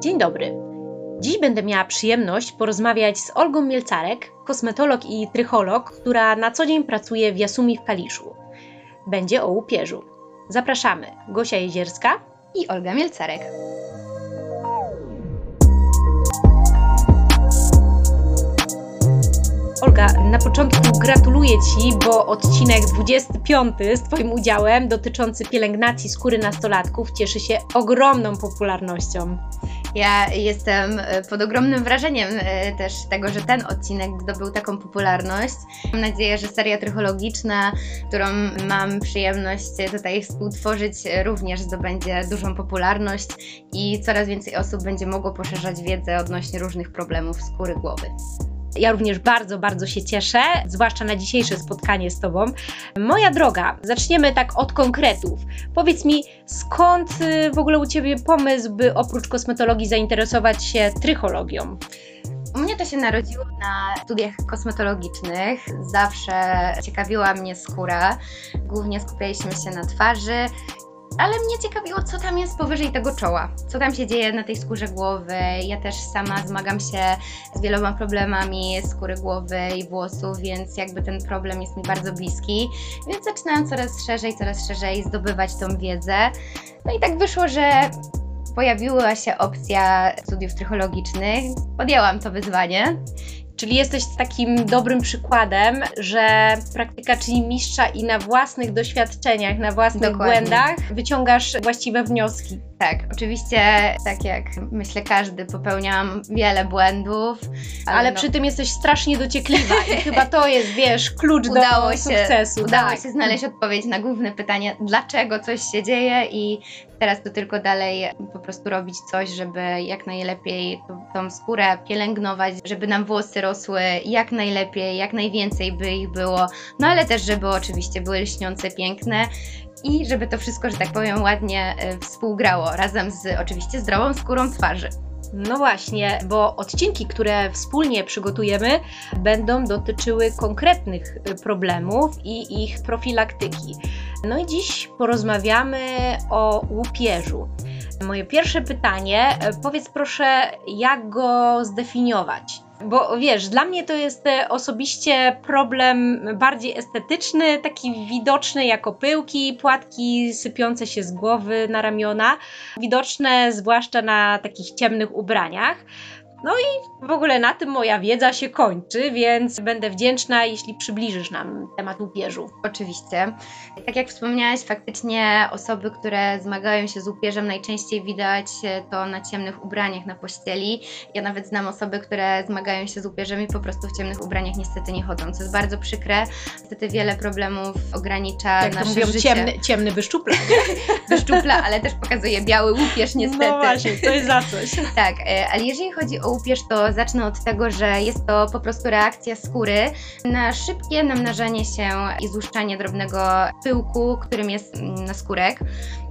Dzień dobry. Dziś będę miała przyjemność porozmawiać z Olgą Mielcarek, kosmetolog i trycholog, która na co dzień pracuje w Jasumi w Kaliszu. Będzie o łupieżu. Zapraszamy Gosia Jezierska i Olga Mielcarek. Olga, na początku gratuluję Ci, bo odcinek 25 z Twoim udziałem dotyczący pielęgnacji skóry nastolatków cieszy się ogromną popularnością. Ja jestem e, pod ogromnym wrażeniem e, też tego, że ten odcinek zdobył taką popularność. Mam nadzieję, że seria trychologiczna, którą mam przyjemność tutaj współtworzyć, również zdobędzie dużą popularność i coraz więcej osób będzie mogło poszerzać wiedzę odnośnie różnych problemów skóry głowy. Ja również bardzo, bardzo się cieszę, zwłaszcza na dzisiejsze spotkanie z Tobą. Moja droga, zaczniemy tak od konkretów. Powiedz mi, skąd y, w ogóle u Ciebie pomysł, by oprócz kosmetologii zainteresować się trychologią? U mnie to się narodziło na studiach kosmetologicznych. Zawsze ciekawiła mnie skóra. Głównie skupialiśmy się na twarzy ale mnie ciekawiło, co tam jest powyżej tego czoła, co tam się dzieje na tej skórze głowy. Ja też sama zmagam się z wieloma problemami skóry głowy i włosów, więc jakby ten problem jest mi bardzo bliski. Więc zaczynałam coraz szerzej, coraz szerzej zdobywać tą wiedzę. No i tak wyszło, że pojawiła się opcja studiów trychologicznych. Podjęłam to wyzwanie Czyli jesteś takim dobrym przykładem, że praktyka czyni mistrza i na własnych doświadczeniach, na własnych Dokładnie. błędach wyciągasz właściwe wnioski. Tak, oczywiście, tak jak myślę każdy, popełniałam wiele błędów. Ale, ale no, przy tym jesteś strasznie dociekliwa i chyba to jest, wiesz, klucz udało do się, sukcesu. Udało tak. się znaleźć odpowiedź na główne pytanie, dlaczego coś się dzieje i teraz to tylko dalej po prostu robić coś, żeby jak najlepiej tą skórę pielęgnować, żeby nam włosy rosły jak najlepiej, jak najwięcej by ich było, no ale też, żeby oczywiście były lśniące, piękne i żeby to wszystko, że tak powiem, ładnie e, współgrało razem z oczywiście zdrową skórą twarzy. No właśnie, bo odcinki, które wspólnie przygotujemy, będą dotyczyły konkretnych e, problemów i ich profilaktyki. No i dziś porozmawiamy o łupieżu. Moje pierwsze pytanie, e, powiedz proszę, jak go zdefiniować? Bo wiesz, dla mnie to jest e, osobiście problem bardziej estetyczny, taki widoczny jako pyłki, płatki sypiące się z głowy na ramiona, widoczne zwłaszcza na takich ciemnych ubraniach. No i w ogóle na tym moja wiedza się kończy, więc będę wdzięczna, jeśli przybliżysz nam temat łupieżu. Oczywiście. Tak jak wspomniałaś, faktycznie osoby, które zmagają się z łupieżem, najczęściej widać to na ciemnych ubraniach na pościeli. Ja nawet znam osoby, które zmagają się z łupieżem i po prostu w ciemnych ubraniach niestety nie chodzą, co jest bardzo przykre. Niestety wiele problemów ogranicza jak nasze mówią, życie. Ciemny, ciemny wyszczupla. wyszczupla, ale też pokazuje biały łupież niestety. No właśnie, to jest za coś. tak, e, ale jeżeli chodzi o łupież, to zacznę od tego, że jest to po prostu reakcja skóry na szybkie namnażanie się i złuszczanie drobnego pyłku, którym jest mm, naskórek.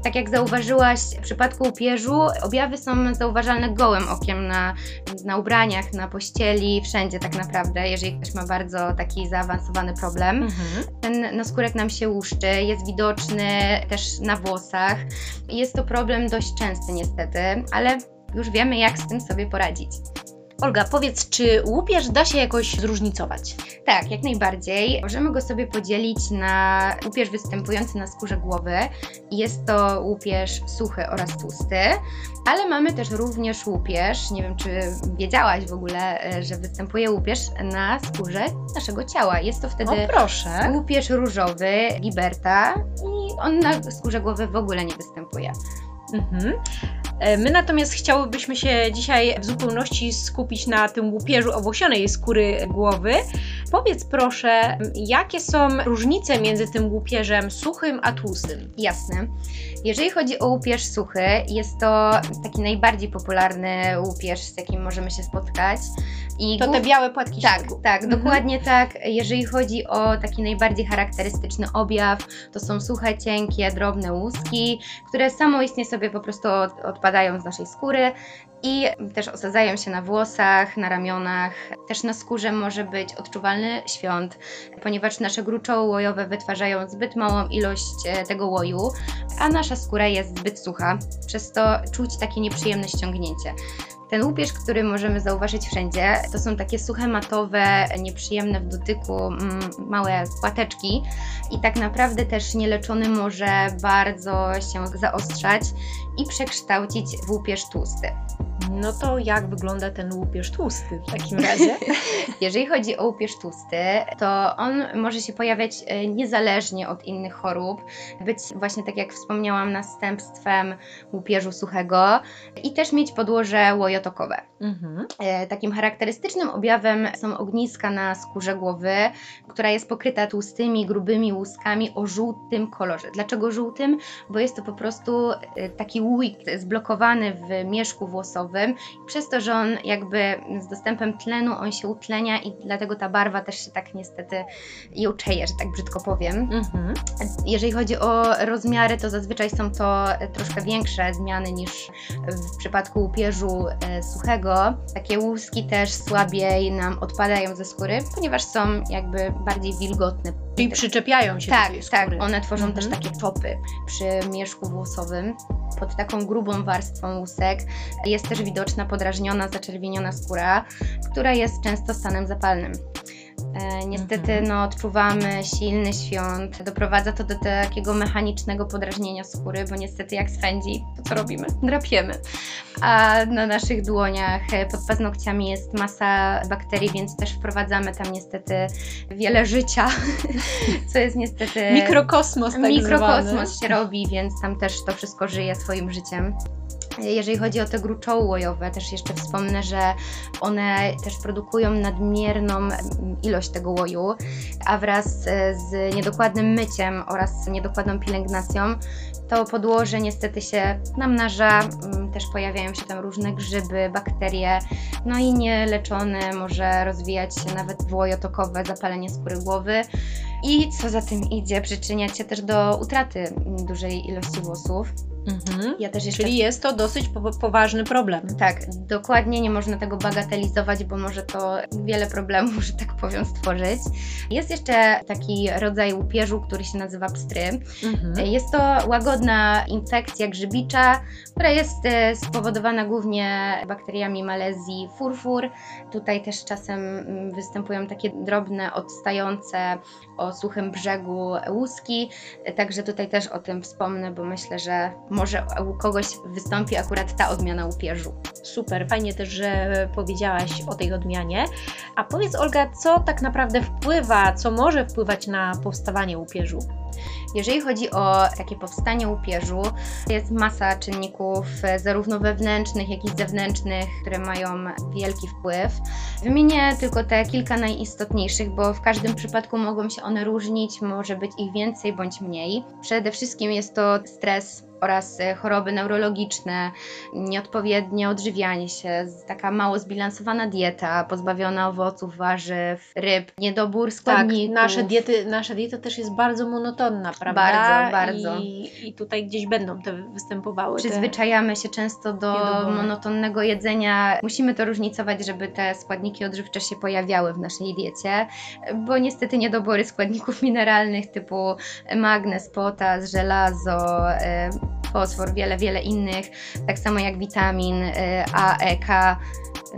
Tak jak zauważyłaś, w przypadku upierzu objawy są zauważalne gołym okiem na, na ubraniach, na pościeli, wszędzie tak naprawdę, jeżeli ktoś ma bardzo taki zaawansowany problem. Mhm. Ten naskórek nam się łuszczy, jest widoczny też na włosach. Jest to problem dość częsty niestety, ale już wiemy, jak z tym sobie poradzić. Olga, powiedz, czy łupież da się jakoś zróżnicować? Tak, jak najbardziej. Możemy go sobie podzielić na łupież występujący na skórze głowy. Jest to łupież suchy oraz tłusty, ale mamy też również łupież, nie wiem czy wiedziałaś w ogóle, e, że występuje łupież na skórze naszego ciała. Jest to wtedy o, proszę. łupież różowy, liberta i on na skórze głowy w ogóle nie występuje. Mhm. E, my natomiast chciałybyśmy się dzisiaj w zupełności skupić na tym łupieżu owłosionej skóry głowy. Powiedz proszę, jakie są różnice między tym łupieżem suchym a tłustym? Jasne. Jeżeli chodzi o łupież suchy, jest to taki najbardziej popularny łupież, z jakim możemy się spotkać. I To te głów- białe płatki tak, tak, Mhm. dokładnie tak. Jeżeli chodzi o taki najbardziej charakterystyczny objaw, to są suche, cienkie, drobne łuski, które samoistnie sobie po prostu od, odpadają z naszej skóry i też osadzają się na włosach, na ramionach. Też na skórze może być odczuwalny świąt, ponieważ nasze gruczoły łojowe wytwarzają zbyt małą ilość e, tego łoju, a nasza skóra jest zbyt sucha, przez to czuć takie nieprzyjemne ściągnięcie. Ten łupież, który możemy zauważyć wszędzie, to są takie suche, matowe, nieprzyjemne w dotyku mm, małe płateczki i tak naprawdę też nieleczony może bardzo się zaostrzać i przekształcić w łupież tłusty. No to jak wygląda ten łupież tłusty w takim razie? Jeżeli chodzi o łupież tłusty, to on może się pojawiać e, niezależnie od innych chorób, być właśnie tak jak wspomniałam następstwem łupieżu suchego i też mieć podłoże łojotokowe. mhm. E, Takim charakterystycznym objawem są ogniska na skórze głowy, która jest pokryta tłustymi, grubymi łuskami o żółtym kolorze. Dlaczego żółtym? Bo jest to po prostu e, taki łujk zblokowany w mieszku włosowym. Przez to, że on jakby z dostępem tlenu on się utlenia i dlatego ta barwa też się tak niestety jączeje, że tak brzydko powiem. Mhm. Jeżeli chodzi o rozmiary, to zazwyczaj są to troszkę większe zmiany niż w przypadku łupieżu e, suchego. Takie łuski też słabiej nam odpadają ze skóry, ponieważ są jakby bardziej wilgotne. Czyli przyczepiają się do Tak, tej tak, skóry. one tworzą Mhm. też takie czopy przy mieszku włosowym. Pod taką grubą warstwą łusek jest też widoczna podrażniona, zaczerwieniona skóra, która jest często stanem zapalnym. E, niestety Mhm. no, odczuwamy silny świąt. Doprowadza to do takiego mechanicznego podrażnienia skóry, bo niestety jak swędzi, to co robimy? Drapiemy. A na naszych dłoniach e, pod paznokciami jest masa bakterii, więc też wprowadzamy tam niestety wiele życia, co jest niestety... Mikrokosmos tak zwany. Mikrokosmos się robi, więc tam też to wszystko żyje swoim życiem. Jeżeli chodzi o te gruczoły łojowe, też jeszcze wspomnę, że one też produkują nadmierną mm, tego łoju, a wraz e, z niedokładnym myciem oraz niedokładną pielęgnacją to podłoże niestety się namnaża, mm, też pojawiają się tam różne grzyby, bakterie, no i nieleczone może rozwijać się nawet włojotokowe zapalenie skóry głowy. I co za tym idzie, przyczyniać się też do utraty dużej ilości włosów. Mhm. Ja też jeszcze Czyli jest to dosyć po poważny problem. tak, dokładnie nie można tego bagatelizować, bo może to wiele problemów, że tak powiem, stworzyć. Jest jeszcze taki rodzaj łupieżu, który się nazywa pstry. Mhm. Jest to łagodna infekcja grzybicza, która jest e, spowodowana głównie bakteriami Malezji furfur. Tutaj też czasem mm, występują takie drobne, odstające o suchym brzegu łuski. E, Także tutaj też o tym wspomnę, bo myślę, że może u kogoś wystąpi akurat ta odmiana łupieżu. Super, fajnie też, że powiedziałaś o tej odmianie. A powiedz Olga, co tak naprawdę wpływa, co może wpływać na powstawanie łupieżu? Jeżeli chodzi o takie powstanie łupieżu, jest masa czynników, e, zarówno wewnętrznych, jak i zewnętrznych, które mają wielki wpływ. Wymienię tylko te kilka najistotniejszych, bo w każdym przypadku mogą się one różnić, może być ich więcej bądź mniej. Przede wszystkim jest to stres oraz e, choroby neurologiczne, nieodpowiednie odżywianie się, taka mało zbilansowana dieta, pozbawiona owoców, warzyw, ryb, niedobór Tak, składników. nasze diety, nasza dieta też jest bardzo monotonna, prawda? Bardzo, bardzo. I, I tutaj gdzieś będą te występowały. Te... Przyzwyczajamy się często do monotonnego jedzenia. Musimy to różnicować, żeby te składniki odżywcze się pojawiały w naszej diecie, bo niestety niedobory składników mineralnych typu magnez, potas, żelazo, e, fosfor, wiele, wiele innych, tak samo jak witamin e, A, E, K,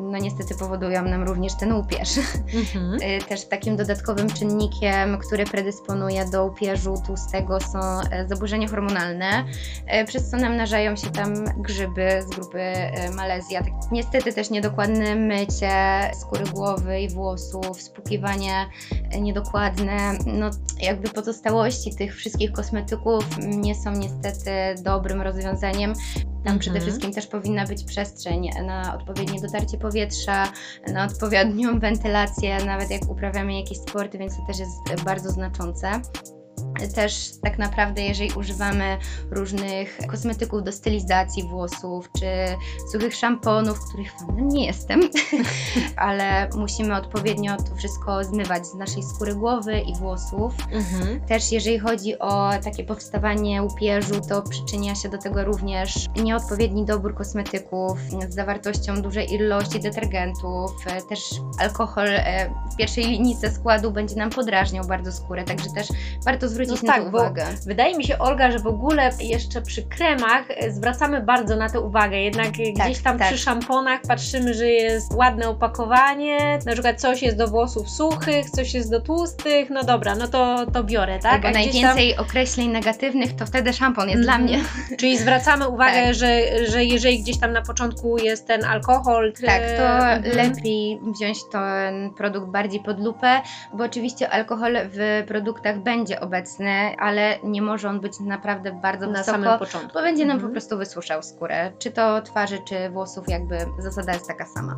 no niestety powodują nam również ten łupież. Mhm. Y, Też takim dodatkowym czynnikiem, który predysponuje do upierzu tłustego są e, zaburzenia hormonalne, e, przez co namnażają się tam grzyby z grupy e, Malezja. Tak, niestety też niedokładne mycie skóry głowy i włosów, spłukiwanie niedokładne, no jakby pozostałości tych wszystkich kosmetyków nie są niestety dobrym rozwiązaniem. Tam Mhm. przede wszystkim też powinna być przestrzeń na odpowiednie dotarcie powietrza, na odpowiednią wentylację, nawet jak uprawiamy jakieś sporty, więc to też jest bardzo znaczące. Też tak naprawdę, jeżeli używamy różnych kosmetyków do stylizacji włosów, czy suchych szamponów, których fanem nie jestem, ale musimy odpowiednio to wszystko zmywać z naszej skóry głowy i włosów. Mhm. Też jeżeli chodzi o takie powstawanie łupieżu, to przyczynia się do tego również nieodpowiedni dobór kosmetyków z zawartością dużej ilości detergentów. Też alkohol e, w pierwszej linijce składu będzie nam podrażniał bardzo skórę, także też warto zwrócić No na tak, to bo- uwagę. Wydaje mi się, Olga, że w ogóle jeszcze przy kremach e, zwracamy bardzo na to uwagę. Jednak e, gdzieś tam tak. przy szamponach patrzymy, że jest ładne opakowanie, na przykład coś jest do włosów suchych, coś jest do tłustych, no dobra, no to, to biorę, tak? Albo najwięcej określeń negatywnych, to wtedy szampon jest dla Mhm. mnie. Czyli zwracamy uwagę, Tak. że, że jeżeli gdzieś tam na początku jest ten alkohol, tr- Tak, to Mhm. lepiej wziąć ten produkt bardziej pod lupę, bo oczywiście alkohol w produktach będzie obecny, ale nie może on być naprawdę bardzo na wysoko, samym początku. bo będzie nam Mhm. po prostu wysuszał skórę, czy to twarzy, czy włosów, jakby zasada jest taka sama.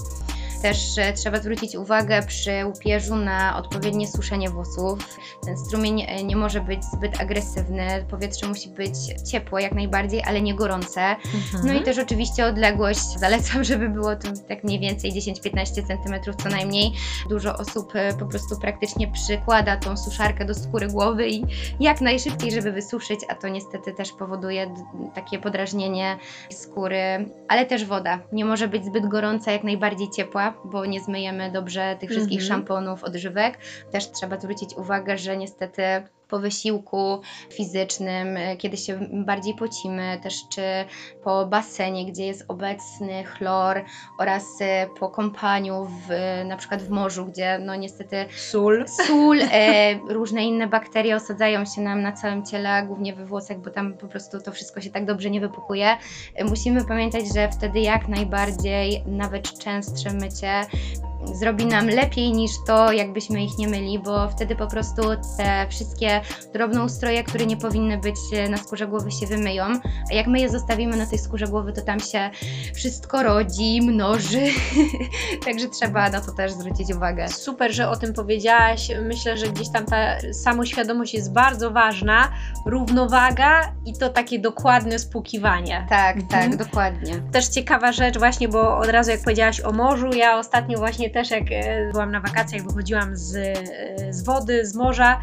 Też trzeba zwrócić uwagę przy łupieżu na odpowiednie suszenie włosów. Ten strumień e, nie może być zbyt agresywny, powietrze musi być ciepłe jak najbardziej, ale nie gorące. Mhm. No i też oczywiście odległość zalecam, żeby było to tak mniej więcej 10-15 cm co najmniej. Dużo osób e, po prostu praktycznie przykłada tą suszarkę do skóry głowy i jak najszybciej, żeby wysuszyć, a to niestety też powoduje takie podrażnienie skóry, ale też woda. Nie może być zbyt gorąca, jak najbardziej ciepła, bo nie zmyjemy dobrze tych wszystkich Mhm. szamponów, odżywek. Też trzeba zwrócić uwagę, że niestety po wysiłku fizycznym, e, kiedy się bardziej pocimy, też czy po basenie, gdzie jest obecny chlor oraz e, po kąpaniu w, na przykład w morzu, gdzie no niestety Sól. sól, e, różne inne bakterie osadzają się nam na całym ciele, głównie we włosach, bo tam po prostu to wszystko się tak dobrze nie wypukuje. E, musimy pamiętać, że wtedy jak najbardziej nawet częstsze mycie zrobi nam lepiej niż to, jakbyśmy ich nie myli, bo wtedy po prostu te wszystkie drobnoustroje, które nie powinny być e, na skórze głowy się wymyją, a jak my je zostawimy na tej skórze głowy, to tam się wszystko rodzi, mnoży, także trzeba na to też zwrócić uwagę. Super, że o tym powiedziałaś. Myślę, że gdzieś tam ta samoświadomość jest bardzo ważna. Równowaga i to takie dokładne spłukiwanie. Tak, Mhm. tak, dokładnie. Też ciekawa rzecz właśnie, bo od razu jak powiedziałaś o morzu, ja ostatnio właśnie też jak e, byłam na wakacjach, wychodziłam z, e, z wody, z morza,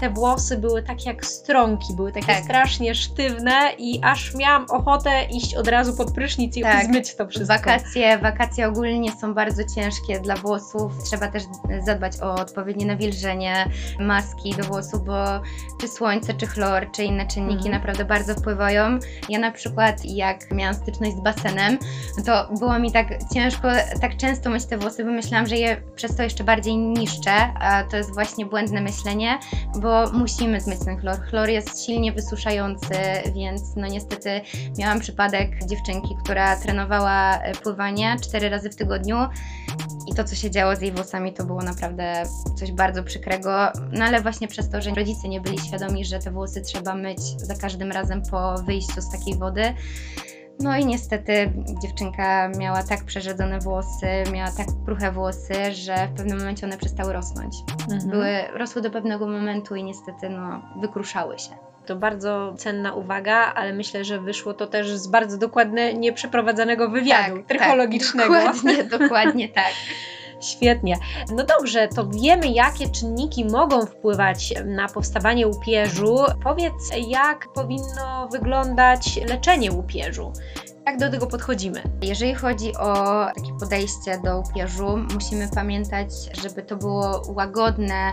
te włosy były takie jak strąki, były takie Tak. strasznie sztywne i aż miałam ochotę iść od razu pod prysznic i Tak. zmyć to wszystko. Wakacje, wakacje ogólnie są bardzo ciężkie dla włosów. Trzeba też zadbać o odpowiednie nawilżenie maski do włosów, bo czy słońce, czy chlor, czy inne czynniki Mhm. naprawdę bardzo wpływają. Ja na przykład jak miałam styczność z basenem, to było mi tak ciężko tak często myć te włosy, bo myślałam, że je przez to jeszcze bardziej niszczę, a to jest właśnie błędne myślenie, bo musimy zmyć ten chlor. Chlor jest silnie wysuszający, więc no niestety miałam przypadek dziewczynki, która trenowała e, pływanie cztery razy w tygodniu i to, co się działo z jej włosami, to było naprawdę coś bardzo przykrego. No ale właśnie przez to, że rodzice nie byli świadomi, że te włosy trzeba myć za każdym razem po wyjściu z takiej wody. No i niestety dziewczynka miała tak przerzedzone włosy, miała tak kruche włosy, że w pewnym momencie one przestały rosnąć. Mhm. Były, rosły do pewnego momentu i niestety no, wykruszały się. To bardzo cenna uwaga, ale myślę, że wyszło to też z bardzo dokładnie nieprzeprowadzonego wywiadu trychologicznego. Tak, dokładnie, dokładnie tak. Świetnie. No dobrze, to wiemy, jakie czynniki mogą wpływać na powstawanie łupieżu. Powiedz, jak powinno wyglądać leczenie łupieżu? Jak do tego podchodzimy? Jeżeli chodzi o takie podejście do upierzu, musimy pamiętać, żeby to było łagodne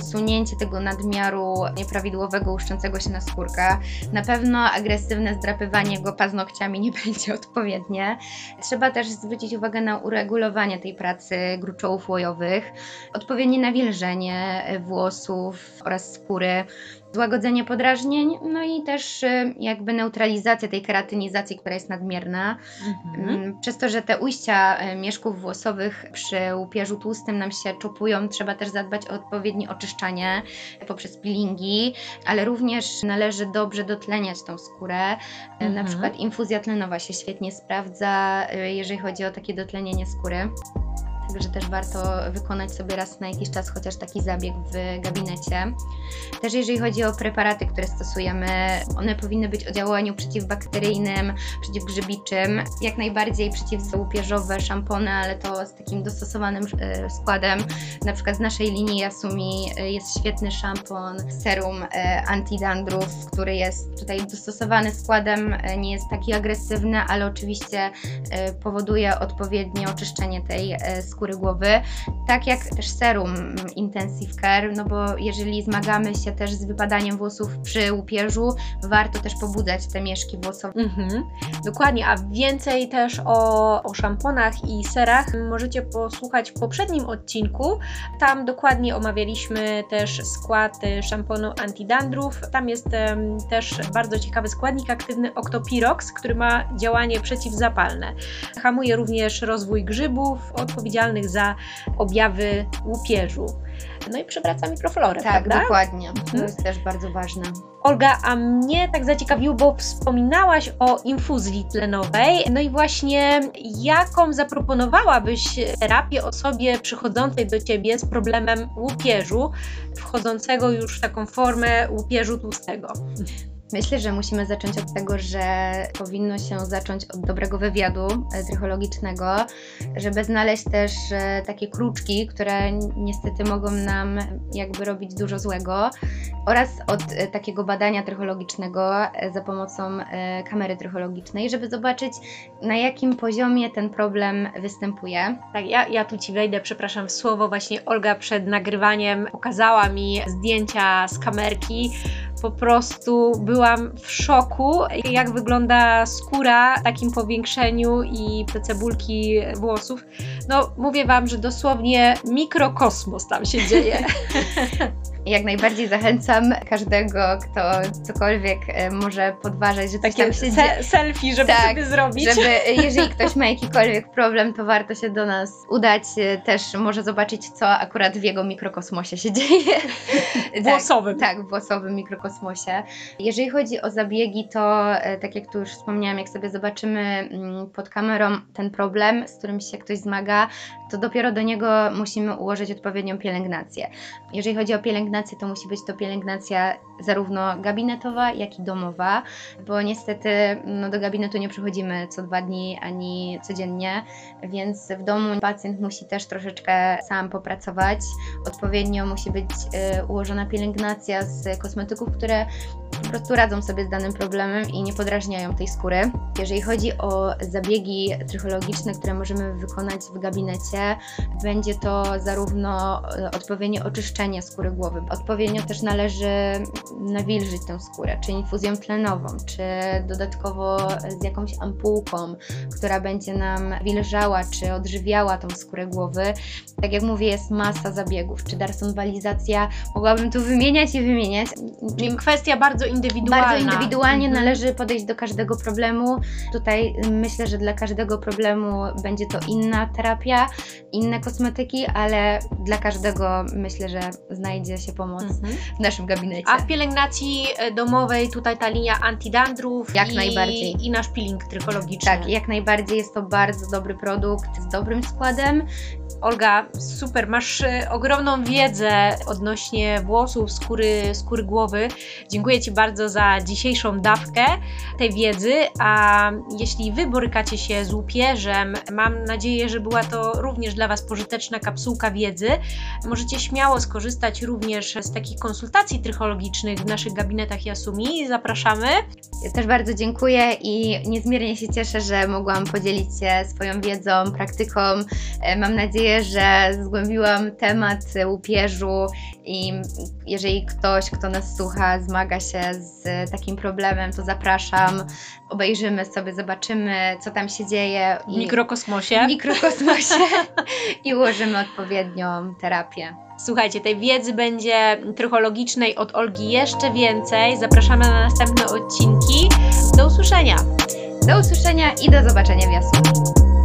usunięcie tego nadmiaru nieprawidłowego łuszczącego się na skórka. Na pewno agresywne zdrapywanie go paznokciami nie będzie odpowiednie. Trzeba też zwrócić uwagę na uregulowanie tej pracy gruczołów łojowych, odpowiednie nawilżenie włosów oraz skóry złagodzenie podrażnień, no i też y, jakby neutralizacja tej keratynizacji, która jest nadmierna. Mm, Przez to, że te ujścia y, mieszków włosowych przy łupieżu tłustym nam się czopują, trzeba też zadbać o odpowiednie oczyszczanie poprzez peelingi, ale również należy dobrze dotleniać tą skórę. Y, Na Mhm. przykład infuzja tlenowa się świetnie sprawdza, jeżeli chodzi o takie dotlenienie skóry. Także też warto wykonać sobie raz na jakiś czas chociaż taki zabieg w gabinecie. Też jeżeli chodzi o preparaty, które stosujemy, one powinny być o działaniu przeciwbakteryjnym, przeciwgrzybiczym, jak najbardziej przeciwzałupieżowe szampony, ale to z takim dostosowanym e, składem. Na przykład z naszej linii Yasumi e, jest świetny szampon, serum e, antidandrów, który jest tutaj dostosowany składem, nie jest taki agresywny, ale oczywiście powoduje odpowiednie oczyszczenie tej skóry głowy. Tak jak też serum Intensive Care, no bo jeżeli zmagamy się też z wypadaniem włosów przy łupieżu, warto też pobudzać te mieszki włosowe. Mhm. Dokładnie, a więcej też o, o szamponach i serach możecie posłuchać w poprzednim odcinku. Tam dokładnie omawialiśmy też skład szamponu antidandrów. Tam jest um, też bardzo ciekawy składnik aktywny Octopirox, który ma działanie przeciwzapalne. Hamuje również rozwój grzybów odpowiedzialnych za objawy łupieżu. No i przywraca mikroflorę, tak, prawda? dokładnie. To mhm. jest też bardzo ważne. Olga, a mnie tak zaciekawiło, bo wspominałaś o infuzji tlenowej. No i właśnie jaką zaproponowałabyś terapię osobie przychodzącej do ciebie z problemem łupieżu, wchodzącego już w taką formę łupieżu tłustego? Myślę, że musimy zacząć od tego, że powinno się zacząć od dobrego wywiadu e, trychologicznego, żeby znaleźć też e, takie kruczki, które niestety mogą nam jakby robić dużo złego, oraz od e, takiego badania trychologicznego za pomocą kamery trychologicznej, żeby zobaczyć na jakim poziomie ten problem występuje. Tak, ja, ja tu Ci wejdę, przepraszam w słowo, właśnie Olga przed nagrywaniem pokazała mi zdjęcia z kamerki, po prostu byłam w szoku, jak wygląda skóra w takim powiększeniu i te cebulki włosów. No, mówię Wam, że dosłownie mikrokosmos tam się dzieje. jak najbardziej zachęcam każdego, kto cokolwiek e, może podważać, że coś Takie tam się se selfie, żeby tak, sobie zrobić. Żeby, jeżeli ktoś ma jakikolwiek problem, to warto się do nas udać. E, też może zobaczyć, co akurat w jego mikrokosmosie się dzieje. Włosowym. Tak, tak, w włosowym mikrokosmosie. Jeżeli chodzi o zabiegi, to e, tak jak tu już wspomniałam, jak sobie zobaczymy mm, pod kamerą ten problem, z którym się ktoś zmaga, to dopiero do niego musimy ułożyć odpowiednią pielęgnację. Jeżeli chodzi o pielęgnację, to musi być to pielęgnacja zarówno gabinetowa, jak i domowa, bo niestety no, do gabinetu nie przychodzimy co dwa dni ani codziennie, więc w domu pacjent musi też troszeczkę sam popracować. Odpowiednio musi być y, ułożona pielęgnacja z kosmetyków, które po prostu radzą sobie z danym problemem i nie podrażniają tej skóry. Jeżeli chodzi o zabiegi trychologiczne, które możemy wykonać w gabinecie, będzie to zarówno odpowiednie oczyszczenie skóry głowy, odpowiednio też należy nawilżyć tę skórę, czy infuzją tlenową, czy dodatkowo z jakąś ampułką, która będzie nam wilżała, czy odżywiała tą skórę głowy. Tak jak mówię, jest masa zabiegów, czy darsonwalizacja, mogłabym tu wymieniać i wymieniać. Czyli kwestia bardzo indywidualna. Bardzo indywidualnie mhm. należy podejść do każdego problemu. Tutaj myślę, że dla każdego problemu będzie to inna terapia, inne kosmetyki, ale dla każdego myślę, że znajdzie się pomoc mhm. w naszym gabinecie. A w pielęgnacji e, domowej tutaj ta linia antidandrów jak i, najbardziej. i nasz peeling trykologiczny. Tak, jak najbardziej jest to bardzo dobry produkt z dobrym składem Olga, super, masz e, ogromną wiedzę odnośnie włosów, skóry, skóry głowy. Dziękuję Ci bardzo za dzisiejszą dawkę tej wiedzy, a jeśli Wy borykacie się z łupieżem, mam nadzieję, że była to również dla Was pożyteczna kapsułka wiedzy. Możecie śmiało skorzystać również z takich konsultacji trychologicznych w naszych gabinetach Yasumi. Zapraszamy. Ja też bardzo dziękuję i niezmiernie się cieszę, że mogłam podzielić się swoją wiedzą, praktyką. E, mam nadzieję, że zgłębiłam temat łupieżu i jeżeli ktoś, kto nas słucha, zmaga się z takim problemem, to zapraszam. Obejrzymy sobie, zobaczymy, co tam się dzieje. W mikrokosmosie. W mikrokosmosie i ułożymy odpowiednią terapię. Słuchajcie, tej wiedzy będzie trychologicznej od Olgi jeszcze więcej. Zapraszamy na następne odcinki. Do usłyszenia. Do usłyszenia i do zobaczenia w Jasuni.